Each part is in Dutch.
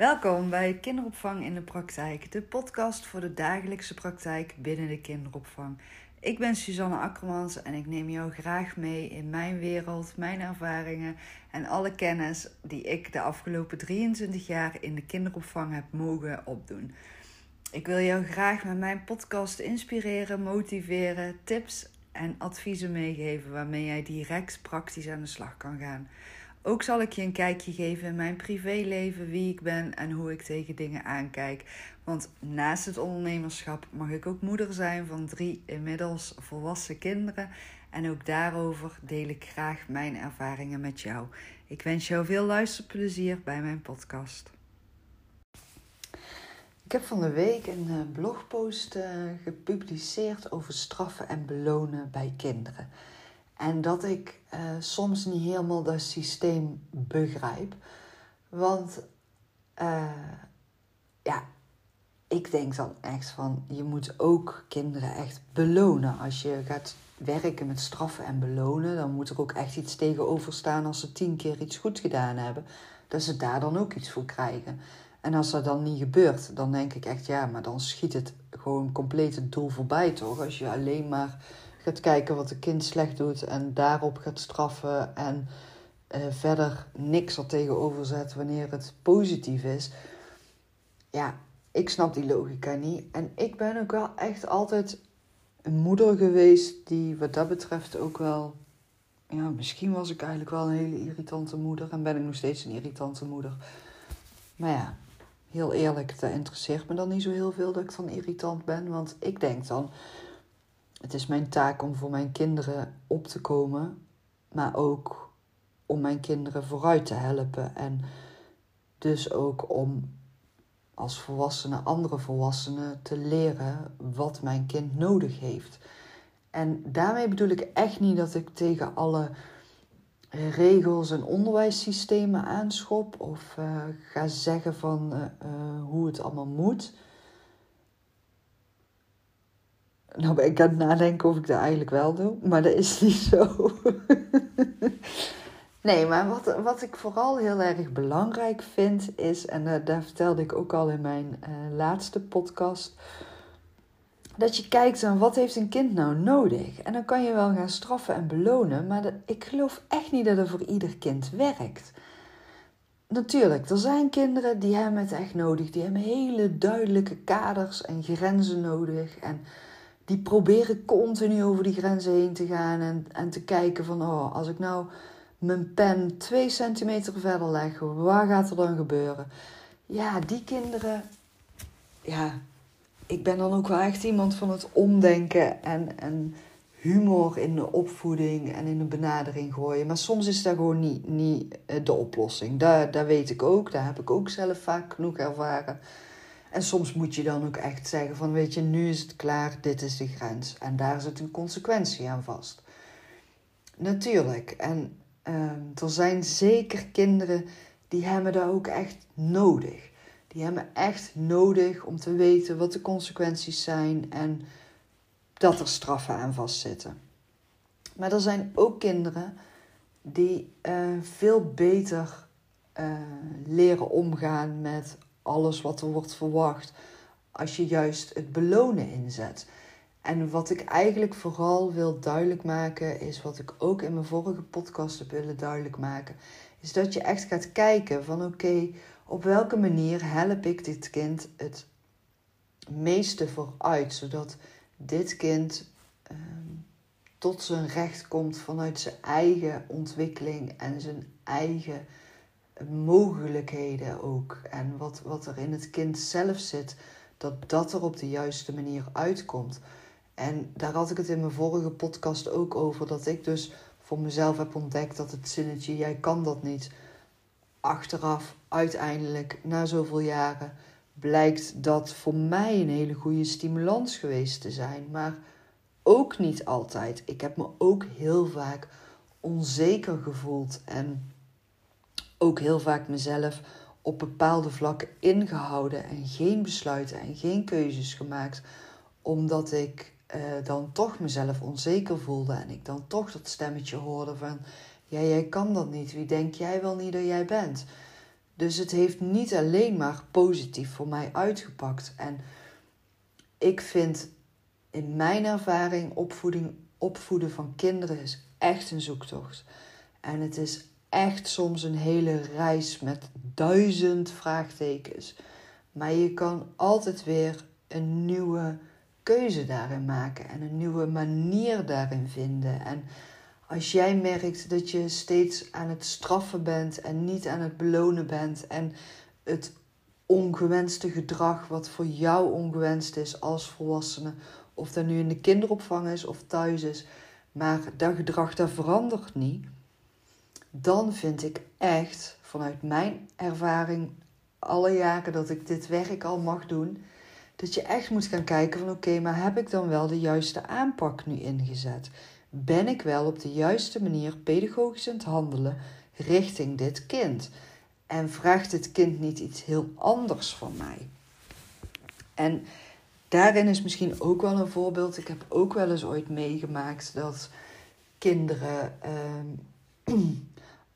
Welkom bij Kinderopvang in de Praktijk, de podcast voor de dagelijkse praktijk binnen de kinderopvang. Ik ben Suzanne Akkermans en ik neem jou graag mee in mijn wereld, mijn ervaringen en alle kennis die ik de afgelopen 23 jaar in de kinderopvang heb mogen opdoen. Ik wil jou graag met mijn podcast inspireren, motiveren, tips en adviezen meegeven waarmee jij direct praktisch aan de slag kan gaan. Ook zal ik je een kijkje geven in mijn privéleven, wie ik ben en hoe ik tegen dingen aankijk. Want naast het ondernemerschap mag ik ook moeder zijn van drie inmiddels volwassen kinderen. En ook daarover deel ik graag mijn ervaringen met jou. Ik wens jou veel luisterplezier bij mijn podcast. Ik heb van de week een eh, blogpost eh, gepubliceerd over straffen en belonen bij kinderen. En dat ik uh, soms niet helemaal dat systeem begrijp. Want uh, ja, ik denk dan echt van, je moet ook kinderen echt belonen. Als je gaat werken met straffen en belonen, dan moet er ook echt iets tegenover staan als ze tien keer iets goed gedaan hebben. Dat ze daar dan ook iets voor krijgen. En als dat dan niet gebeurt, dan denk ik echt, ja, maar dan schiet het gewoon compleet het doel voorbij, toch? Als je alleen maar gaat kijken wat een kind slecht doet en daarop gaat straffen en uh, verder niks er tegenover zet wanneer het positief is. Ja, ik snap die logica niet. En ik ben ook wel echt altijd een moeder geweest die wat dat betreft ook wel. Ja, misschien was ik eigenlijk wel een hele irritante moeder en ben ik nog steeds een irritante moeder. Maar ja, heel eerlijk, dat interesseert me dan niet zo heel veel dat ik dan irritant ben. Want ik denk dan, het is mijn taak om voor mijn kinderen op te komen, maar ook om mijn kinderen vooruit te helpen. En dus ook om als volwassene andere volwassenen te leren wat mijn kind nodig heeft. En daarmee bedoel ik echt niet dat ik tegen alle regels en onderwijssystemen aanschop of uh, ga zeggen van uh, uh, hoe het allemaal moet. Nou ben ik aan het nadenken of ik dat eigenlijk wel doe, maar dat is niet zo. nee, maar wat, wat ik vooral heel erg belangrijk vind is, en uh, daar vertelde ik ook al in mijn uh, laatste podcast, dat je kijkt aan wat heeft een kind nou nodig. En dan kan je wel gaan straffen en belonen, maar ik geloof echt niet dat het voor ieder kind werkt. Natuurlijk, er zijn kinderen die hebben het echt nodig. Die hebben hele duidelijke kaders en grenzen nodig. En die proberen continu over die grenzen heen te gaan en, en te kijken van, oh, als ik nou mijn pen twee centimeter verder leg, wat gaat er dan gebeuren? Ja, die kinderen, ja, ik ben dan ook wel echt iemand van het omdenken en, en humor in de opvoeding en in de benadering gooien. Maar soms is dat gewoon niet, niet de oplossing. Dat, dat weet ik ook, daar heb ik ook zelf vaak genoeg ervaren. En soms moet je dan ook echt zeggen van weet je, nu is het klaar, dit is de grens. En daar zit een consequentie aan vast. Natuurlijk. En uh, er zijn zeker kinderen die hebben dat ook echt nodig. Die hebben echt nodig om te weten wat de consequenties zijn en dat er straffen aan vastzitten. Maar er zijn ook kinderen die uh, veel beter uh, leren omgaan met alles wat er wordt verwacht als je juist het belonen inzet. En wat ik eigenlijk vooral wil duidelijk maken, is wat ik ook in mijn vorige podcast heb willen duidelijk maken, is dat je echt gaat kijken van oké, op welke manier help ik dit kind het meeste vooruit, zodat dit kind uh, tot zijn recht komt vanuit zijn eigen ontwikkeling en zijn eigen mogelijkheden ook. En wat, wat er in het kind zelf zit, dat dat er op de juiste manier uitkomt. En daar had ik het in mijn vorige podcast ook over, dat ik dus voor mezelf heb ontdekt dat het zinnetje jij kan dat niet, achteraf uiteindelijk na zoveel jaren blijkt dat voor mij een hele goede stimulans geweest te zijn. Maar ook niet altijd. Ik heb me ook heel vaak onzeker gevoeld en ook heel vaak mezelf op bepaalde vlakken ingehouden en geen besluiten en geen keuzes gemaakt, omdat ik uh, dan toch mezelf onzeker voelde en ik dan toch dat stemmetje hoorde van, ja, jij kan dat niet, wie denk jij wel niet dat jij bent? Dus het heeft niet alleen maar positief voor mij uitgepakt. En ik vind in mijn ervaring opvoeding, opvoeden van kinderen is echt een zoektocht. En het is echt soms een hele reis met duizend vraagtekens. Maar je kan altijd weer een nieuwe keuze daarin maken en een nieuwe manier daarin vinden. En als jij merkt dat je steeds aan het straffen bent en niet aan het belonen bent en het ongewenste gedrag wat voor jou ongewenst is als volwassene, of dat nu in de kinderopvang is of thuis is, maar dat gedrag dat verandert niet, dan vind ik echt vanuit mijn ervaring alle jaren dat ik dit werk al mag doen, dat je echt moet gaan kijken van oké, maar heb ik dan wel de juiste aanpak nu ingezet? Ben ik wel op de juiste manier pedagogisch aan het handelen richting dit kind? En vraagt dit kind niet iets heel anders van mij? En daarin is misschien ook wel een voorbeeld. Ik heb ook wel eens ooit meegemaakt dat kinderen ehm,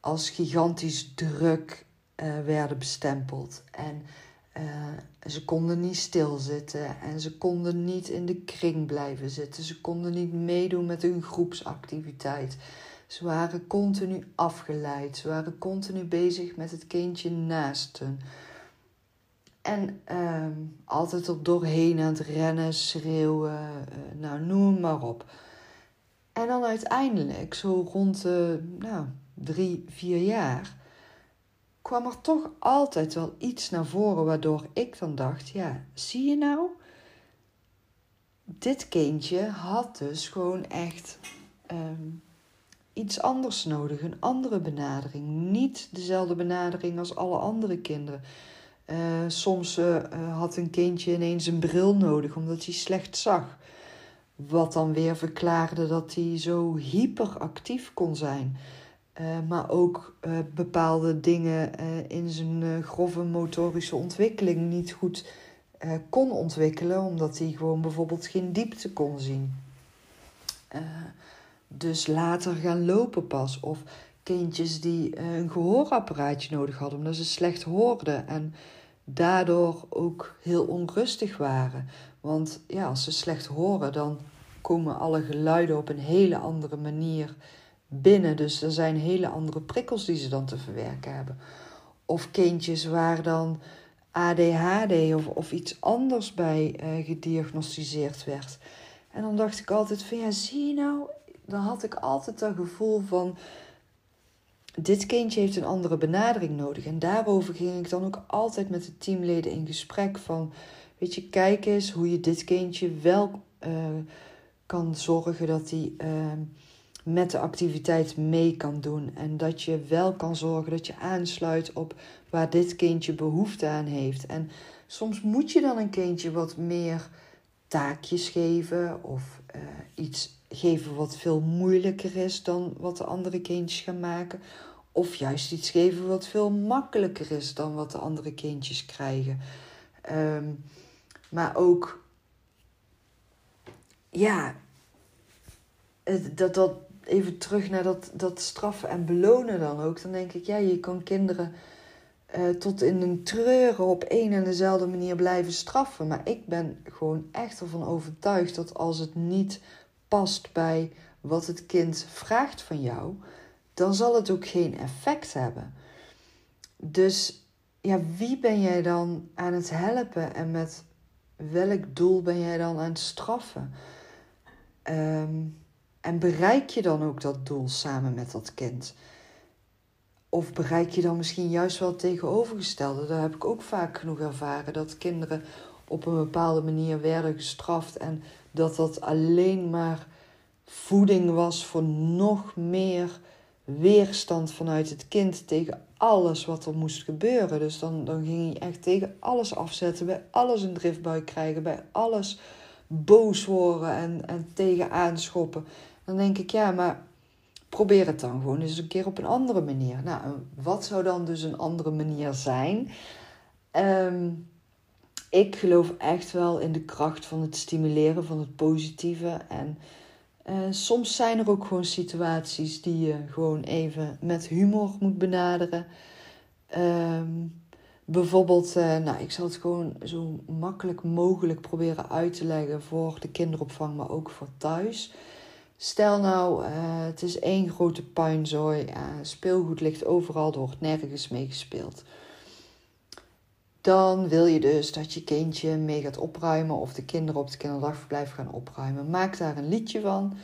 als gigantisch druk uh, werden bestempeld. En uh, ze konden niet stilzitten en ze konden niet in de kring blijven zitten. Ze konden niet meedoen met hun groepsactiviteit. Ze waren continu afgeleid. Ze waren continu bezig met het kindje naast hen. En uh, altijd op doorheen aan het rennen, schreeuwen, uh, nou noem maar op. En dan uiteindelijk, zo rond de nou, drie, vier jaar, kwam er toch altijd wel iets naar voren waardoor ik dan dacht: ja, zie je nou? Dit kindje had dus gewoon echt um, iets anders nodig, een andere benadering. Niet dezelfde benadering als alle andere kinderen. Uh, soms uh, had een kindje ineens een bril nodig omdat hij slecht zag. Wat dan weer verklaarde dat hij zo hyperactief kon zijn. Uh, maar ook uh, bepaalde dingen uh, in zijn grove motorische ontwikkeling niet goed kon ontwikkelen, omdat hij gewoon bijvoorbeeld geen diepte kon zien. dus later gaan lopen pas. Of kindjes die een gehoorapparaatje nodig hadden, omdat ze slecht hoorden en daardoor ook heel onrustig waren. Want ja, als ze slecht horen, dan komen alle geluiden op een hele andere manier binnen. Dus er zijn hele andere prikkels die ze dan te verwerken hebben. Of kindjes waar dan ADHD of, of iets anders bij uh, gediagnosticeerd werd. En dan dacht ik altijd van ja, zie je nou, dan had ik altijd dat gevoel van dit kindje heeft een andere benadering nodig. En daarover ging ik dan ook altijd met de teamleden in gesprek van weet je, kijk eens hoe je dit kindje wel uh, kan zorgen dat hij uh, met de activiteit mee kan doen. En dat je wel kan zorgen dat je aansluit op waar dit kindje behoefte aan heeft. En soms moet je dan een kindje wat meer taakjes geven of uh, iets geven wat veel moeilijker is dan wat de andere kindjes gaan maken. Of juist iets geven wat veel makkelijker is dan wat de andere kindjes krijgen. Um, maar ook, ja, dat, dat, even terug naar dat, dat straffen en belonen dan ook. Dan denk ik, ja, je kan kinderen uh, tot in een treuren op één en dezelfde manier blijven straffen. Maar ik ben gewoon echt ervan overtuigd dat als het niet past bij wat het kind vraagt van jou, dan zal het ook geen effect hebben. Dus ja, wie ben jij dan aan het helpen en met welk doel ben jij dan aan het straffen? Um, en bereik je dan ook dat doel samen met dat kind? Of bereik je dan misschien juist wel het tegenovergestelde? Daar heb ik ook vaak genoeg ervaren dat kinderen op een bepaalde manier werden gestraft en dat dat alleen maar voeding was voor nog meer weerstand vanuit het kind tegen alles wat er moest gebeuren. Dus dan, dan ging je echt tegen alles afzetten, bij alles een driftbui krijgen, bij alles boos worden en, en tegen aanschoppen. Dan denk ik, ja, maar probeer het dan gewoon eens een keer op een andere manier. Nou, wat zou dan dus een andere manier zijn? Um, ik geloof echt wel in de kracht van het stimuleren van het positieve. En uh, soms zijn er ook gewoon situaties die je gewoon even met humor moet benaderen. Ehm, bijvoorbeeld, uh, nou, ik zal het gewoon zo makkelijk mogelijk proberen uit te leggen voor de kinderopvang, maar ook voor thuis. Stel nou, uh, het is één grote puinzooi, uh, speelgoed ligt overal, er wordt nergens mee gespeeld. Dan wil je dus dat je kindje mee gaat opruimen of de kinderen op het kinderdagverblijf gaan opruimen. Maak daar een liedje van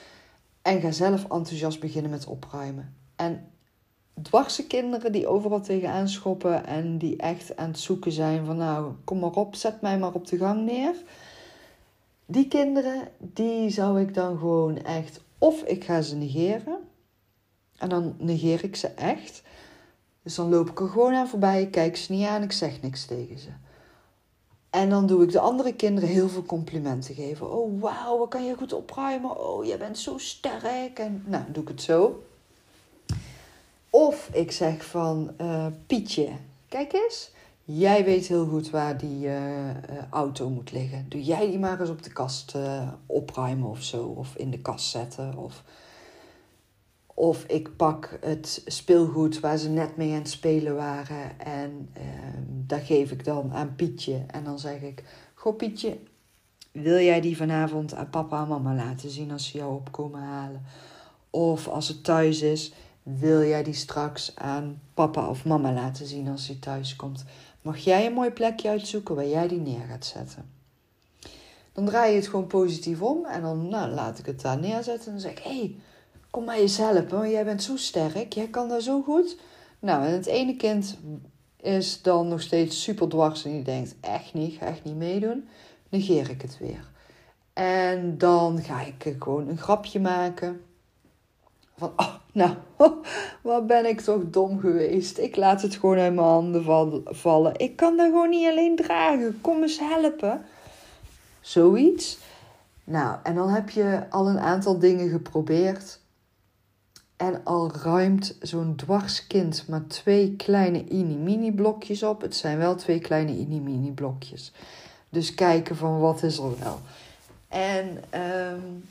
en ga zelf enthousiast beginnen met opruimen. En dwarse kinderen die overal tegenaan schoppen en die echt aan het zoeken zijn van nou, kom maar op, zet mij maar op de gang neer. Die kinderen, die zou ik dan gewoon echt, of ik ga ze negeren. En dan negeer ik ze echt. Dus dan loop ik er gewoon aan voorbij, kijk ze niet aan, ik zeg niks tegen ze. En dan doe ik de andere kinderen heel veel complimenten geven. Oh, wauw, wat kan je goed opruimen? Oh, jij bent zo sterk. En nou, doe ik het zo. Of ik zeg van uh, Pietje, kijk eens, jij weet heel goed waar die uh, auto moet liggen. Doe jij die maar eens op de kast opruimen of zo, of in de kast zetten. Of, of ik pak het speelgoed waar ze net mee aan het spelen waren en ehm, dat geef ik dan aan Pietje. En dan zeg ik, goh Pietje, wil jij die vanavond aan papa en mama laten zien als ze jou opkomen halen? Of als het thuis is, wil jij die straks aan papa of mama laten zien als hij thuis komt? Mag jij een mooi plekje uitzoeken waar jij die neer gaat zetten? Dan draai je het gewoon positief om en dan nou, laat ik het daar neerzetten. En dan zeg ik: hé, hey, kom maar eens helpen, want jij bent zo sterk, jij kan dat zo goed. Nou, en het ene kind is dan nog steeds super dwars en die denkt: echt niet, ga echt niet meedoen. Negeer ik het weer. En dan ga ik gewoon een grapje maken. Van, oh, nou, wat ben ik toch dom geweest. Ik laat het gewoon uit mijn handen vallen. Ik kan dat gewoon niet alleen dragen. Kom eens helpen. Zoiets. Nou, en dan heb je al een aantal dingen geprobeerd. En al ruimt zo'n dwarskind maar twee kleine mini-mini blokjes op. Het zijn wel twee kleine mini-mini blokjes. Dus kijken van wat is er wel. En um,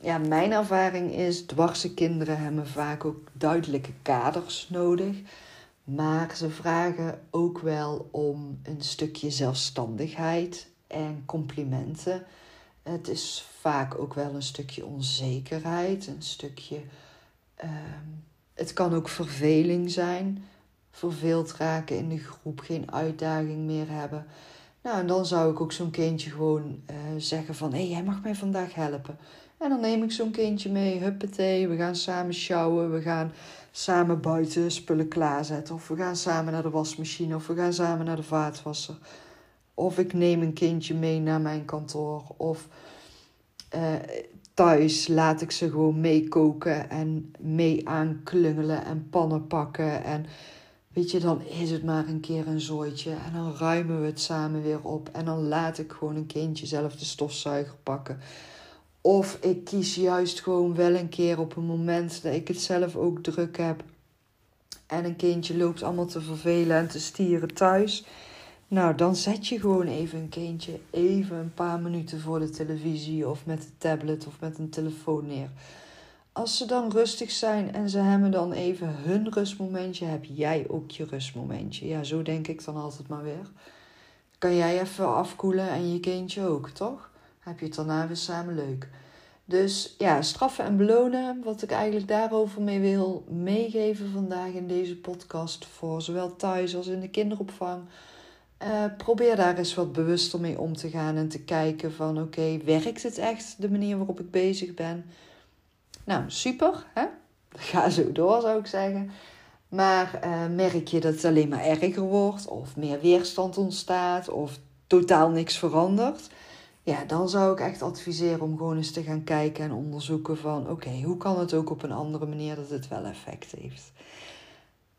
ja, mijn ervaring is, dwarse kinderen hebben vaak ook duidelijke kaders nodig. Maar ze vragen ook wel om een stukje zelfstandigheid en complimenten. Het is vaak ook wel een stukje onzekerheid, een stukje. Ehm, het kan ook verveling zijn. Verveeld raken in de groep, geen uitdaging meer hebben. Nou, en dan zou ik ook zo'n kindje gewoon uh, zeggen van... hé, hey, jij mag mij vandaag helpen. En dan neem ik zo'n kindje mee, huppatee, we gaan samen sjouwen, we gaan samen buiten spullen klaarzetten. Of we gaan samen naar de wasmachine, of we gaan samen naar de vaatwasser. Of ik neem een kindje mee naar mijn kantoor. Of uh, thuis laat ik ze gewoon meekoken en mee aanklungelen en pannen pakken. En weet je, dan is het maar een keer een zooitje. En dan ruimen we het samen weer op. En dan laat ik gewoon een kindje zelf de stofzuiger pakken. Of ik kies juist gewoon wel een keer op een moment dat ik het zelf ook druk heb. En een kindje loopt allemaal te vervelen en te stieren thuis. Nou, dan zet je gewoon even een kindje even een paar minuten voor de televisie of met de tablet of met een telefoon neer. Als ze dan rustig zijn en ze hebben dan even hun rustmomentje, heb jij ook je rustmomentje. Ja, zo denk ik dan altijd maar weer. Kan jij even afkoelen en je kindje ook, toch? heb je het daarna weer samen leuk. Dus ja, straffen en belonen, wat ik eigenlijk daarover mee wil meegeven vandaag in deze podcast, voor zowel thuis als in de kinderopvang. Uh, probeer daar eens wat bewuster mee om te gaan en te kijken van oké, werkt het echt de manier waarop ik bezig ben? Nou, super, hè? Ga zo door zou ik zeggen. Maar uh, merk je dat het alleen maar erger wordt of meer weerstand ontstaat of totaal niks verandert? ja, dan zou ik echt adviseren om gewoon eens te gaan kijken en onderzoeken van oké, hoe kan het ook op een andere manier dat het wel effect heeft.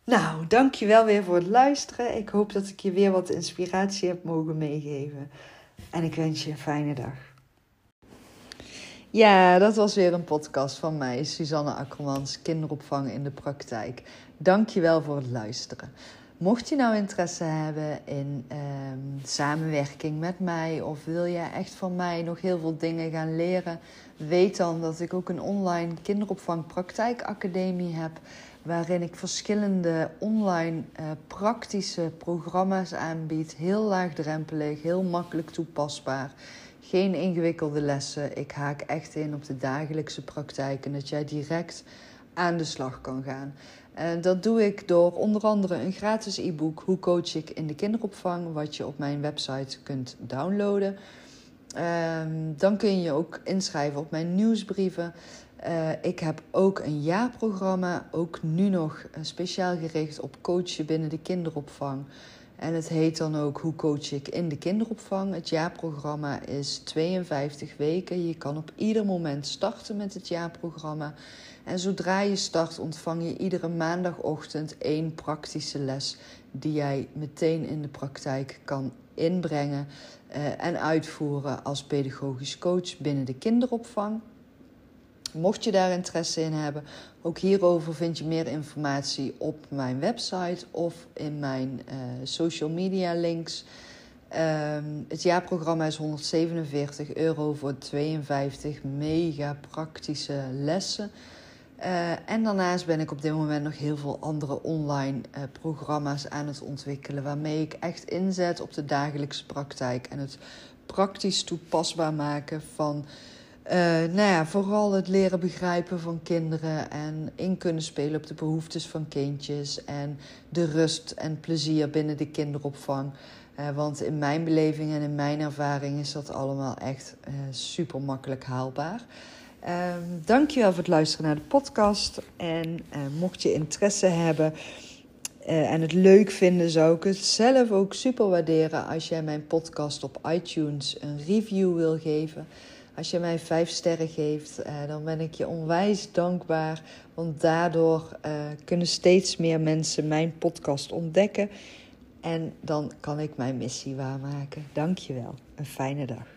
Nou, dankjewel weer voor het luisteren. Ik hoop dat ik je weer wat inspiratie heb mogen meegeven. En ik wens je een fijne dag. Ja, dat was weer een podcast van mij, Suzanne Akkermans, kinderopvang in de praktijk. Dankjewel voor het luisteren. Mocht je nou interesse hebben in ehm, samenwerking met mij of wil je echt van mij nog heel veel dingen gaan leren, weet dan dat ik ook een online kinderopvang praktijkacademie heb waarin ik verschillende online uh, praktische programma's aanbied. Heel laagdrempelig, heel makkelijk toepasbaar. Geen ingewikkelde lessen. Ik haak echt in op de dagelijkse praktijk en dat jij direct aan de slag kan gaan. En dat doe ik door onder andere een gratis e-book Hoe coach ik in de kinderopvang, wat je op mijn website kunt downloaden. Ehm, dan kun je ook inschrijven op mijn nieuwsbrieven. Uh, ik heb ook een jaarprogramma, ook nu nog eh, speciaal gericht op coachen binnen de kinderopvang. En het heet dan ook Hoe coach ik in de kinderopvang. Het jaarprogramma is 52 weken. Je kan op ieder moment starten met het jaarprogramma. En zodra je start, ontvang je iedere maandagochtend één praktische les die jij meteen in de praktijk kan inbrengen uh, en uitvoeren als pedagogisch coach binnen de kinderopvang. Mocht je daar interesse in hebben, ook hierover vind je meer informatie op mijn website of in mijn uh, social media links. Um, het jaarprogramma is 147 euro voor 52 mega praktische lessen. Uh, en daarnaast ben ik op dit moment nog heel veel andere online uh, programma's aan het ontwikkelen. Waarmee ik echt inzet op de dagelijkse praktijk en het praktisch toepasbaar maken van uh, nou ja, vooral het leren begrijpen van kinderen en in kunnen spelen op de behoeftes van kindjes en de rust en plezier binnen de kinderopvang. Uh, want in mijn beleving en in mijn ervaring is dat allemaal echt uh, super makkelijk haalbaar. Um, dankjewel voor het luisteren naar de podcast. En mocht je interesse hebben en het leuk vinden, zou ik het zelf ook super waarderen als jij mijn podcast op iTunes een review wil geven. Als je mij vijf sterren geeft, uh, dan ben ik je onwijs dankbaar. Want daardoor uh, kunnen steeds meer mensen mijn podcast ontdekken. En dan kan ik mijn missie waarmaken. Dank je wel. Een fijne dag.